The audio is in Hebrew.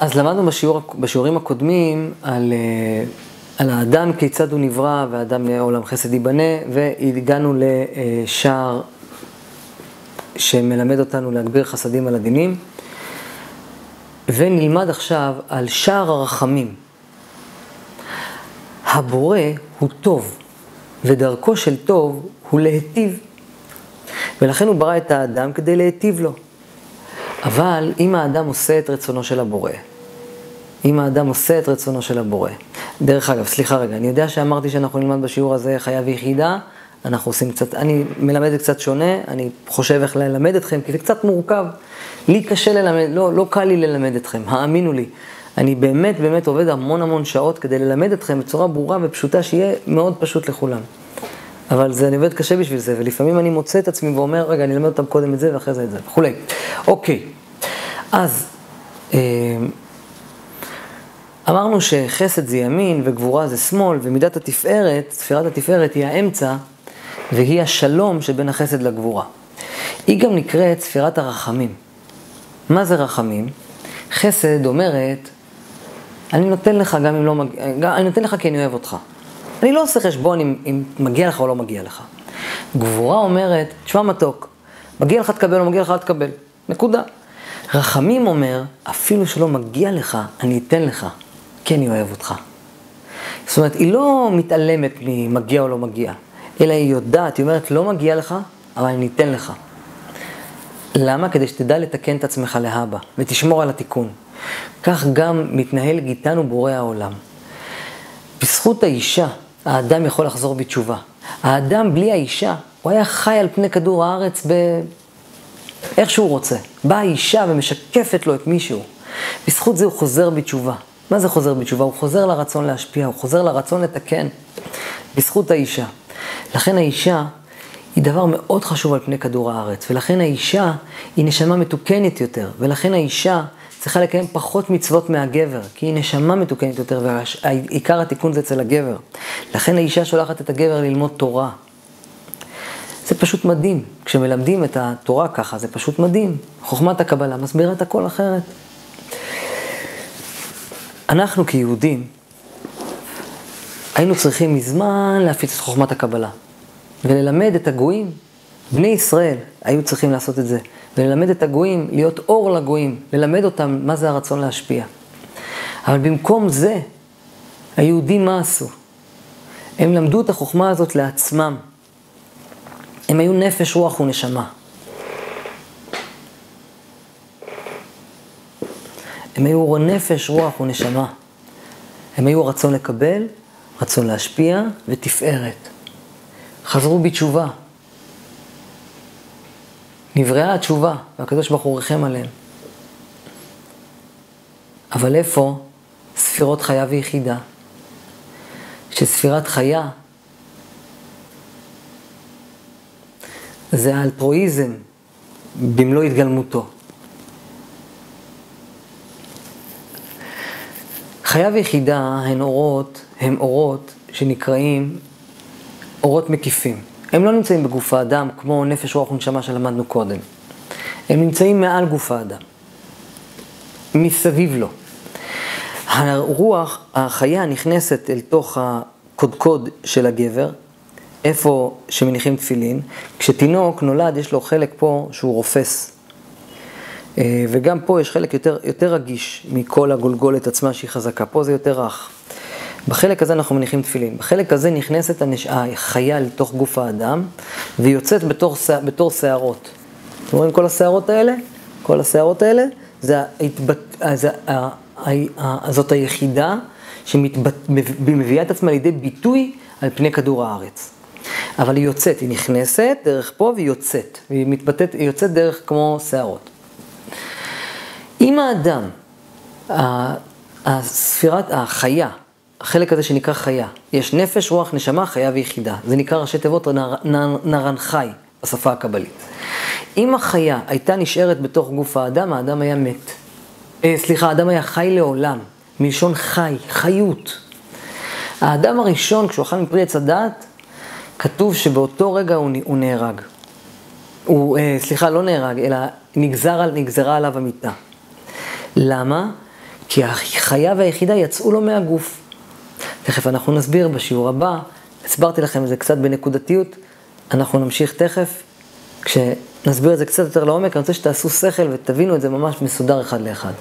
אז למדנו בשיעור, בשיעורים הקודמים על, אה, על האדם, כיצד הוא נברא, והאדם לעולם חסד ייבנה, והגענו לשער שמלמד אותנו להגביר חסדים על הדינים. ונלמד עכשיו על שער הרחמים. הבורא הוא טוב, ודרכו של טוב הוא להיטיב. ולכן הוא ברא את האדם כדי להיטיב לו. אבל אם האדם עושה את רצונו של הבורא, אם האדם עושה את רצונו של הבורא, דרך אגב, סליחה רגע, אני יודע שאמרתי שאנחנו נלמד בשיעור הזה חיה ויחידה, אנחנו עושים קצת, אני מלמד קצת שונה, אני חושב איך ללמד אתכם, כי זה קצת מורכב. לי קשה ללמד, לא, לא קל לי ללמד אתכם, האמינו לי. אני באמת באמת עובד המון המון שעות כדי ללמד אתכם בצורה ברורה ופשוטה, שיהיה מאוד פשוט לכולם. אבל זה, אני עובד קשה בשביל זה, ולפעמים אני מוצא את עצמי ואומר, רגע, אני אלמד אותם קודם את זה ואחרי זה את זה, וכולי. אוקיי, אז אה, אמרנו שחסד זה ימין וגבורה זה שמאל, ומידת התפארת, ספירת התפארת היא האמצע, והיא השלום שבין החסד לגבורה. היא גם נקראת ספירת הרחמים. מה זה רחמים? חסד אומרת, אני נותן לך גם אם לא מגיע, אני נותן לך כי אני אוהב אותך. אני לא עושה חשבון אם, אם מגיע לך או לא מגיע לך. גבורה אומרת, תשמע מתוק, מגיע לך תקבל או מגיע לך תקבל. נקודה. רחמים אומר, אפילו שלא מגיע לך, אני אתן לך, כי אני אוהב אותך. זאת אומרת, היא לא מתעלמת ממגיע או לא מגיע, אלא היא יודעת, היא אומרת, לא מגיע לך, אבל אני אתן לך. למה? כדי שתדע לתקן את עצמך להבא, ותשמור על התיקון. כך גם מתנהל איתנו בורא העולם. בזכות האישה, האדם יכול לחזור בתשובה. האדם בלי האישה, הוא היה חי על פני כדור הארץ ב... איך שהוא רוצה. באה האישה ומשקפת לו את מישהו. בזכות זה הוא חוזר בתשובה. מה זה חוזר בתשובה? הוא חוזר לרצון להשפיע, הוא חוזר לרצון לתקן. בזכות האישה. לכן האישה היא דבר מאוד חשוב על פני כדור הארץ, ולכן האישה היא נשמה מתוקנת יותר, ולכן האישה צריכה לקיים פחות מצוות מהגבר, כי היא נשמה מתוקנת יותר, ועיקר התיקון זה אצל הגבר. לכן האישה שולחת את הגבר ללמוד תורה. זה פשוט מדהים. כשמלמדים את התורה ככה, זה פשוט מדהים. חוכמת הקבלה מסבירה את הכל אחרת. אנחנו כיהודים, היינו צריכים מזמן להפיץ את חוכמת הקבלה. וללמד את הגויים, בני ישראל היו צריכים לעשות את זה, וללמד את הגויים, להיות אור לגויים, ללמד אותם מה זה הרצון להשפיע. אבל במקום זה, היהודים מה עשו? הם למדו את החוכמה הזאת לעצמם. הם היו נפש, רוח ונשמה. הם היו נפש, רוח ונשמה. הם היו רצון לקבל, רצון להשפיע ותפארת. חזרו בתשובה. נבראה התשובה, והקדוש ברוך הוא ריחם עליהם. אבל איפה ספירות חיה ויחידה? שספירת חיה זה האלטרואיזם במלוא התגלמותו. חיה ויחידה הן אורות, הם אורות שנקראים אורות מקיפים. הם לא נמצאים בגוף האדם כמו נפש, רוח ונשמה שלמדנו קודם. הם נמצאים מעל גוף האדם, מסביב לו. הרוח, החיה נכנסת אל תוך הקודקוד של הגבר, איפה שמניחים תפילין. כשתינוק נולד, יש לו חלק פה שהוא רופס. אה, וגם פה יש חלק יותר, יותר רגיש מכל הגולגולת עצמה שהיא חזקה. פה זה יותר רך. בחלק הזה אנחנו מניחים תפילין. בחלק הזה נכנסת הנש... החיה לתוך גוף האדם, והיא יוצאת בתור, בתור שערות. אתם רואים כל השערות האלה? כל השערות האלה, זה ההתבט... זה... זאת היחידה שמביאה את עצמה לידי ביטוי על פני כדור הארץ. אבל היא יוצאת, היא נכנסת דרך פה והיא יוצאת, והיא מתבטאת, היא יוצאת דרך כמו שערות. אם האדם, הספירת, החיה, החלק הזה שנקרא חיה. יש נפש, רוח, נשמה, חיה ויחידה. זה נקרא ראשי תיבות נר, נר, נרן חי בשפה הקבלית. אם החיה הייתה נשארת בתוך גוף האדם, האדם היה מת. אה, סליחה, האדם היה חי לעולם, מלשון חי, חיות. האדם הראשון, כשהוא אכל מפרי עץ הדעת, כתוב שבאותו רגע הוא, הוא נהרג. הוא, אה, סליחה, לא נהרג, אלא נגזר, נגזרה עליו המיטה. למה? כי החיה והיחידה יצאו לו מהגוף. תכף אנחנו נסביר בשיעור הבא, הסברתי לכם את זה קצת בנקודתיות, אנחנו נמשיך תכף. כשנסביר את זה קצת יותר לעומק, אני רוצה שתעשו שכל ותבינו את זה ממש מסודר אחד לאחד.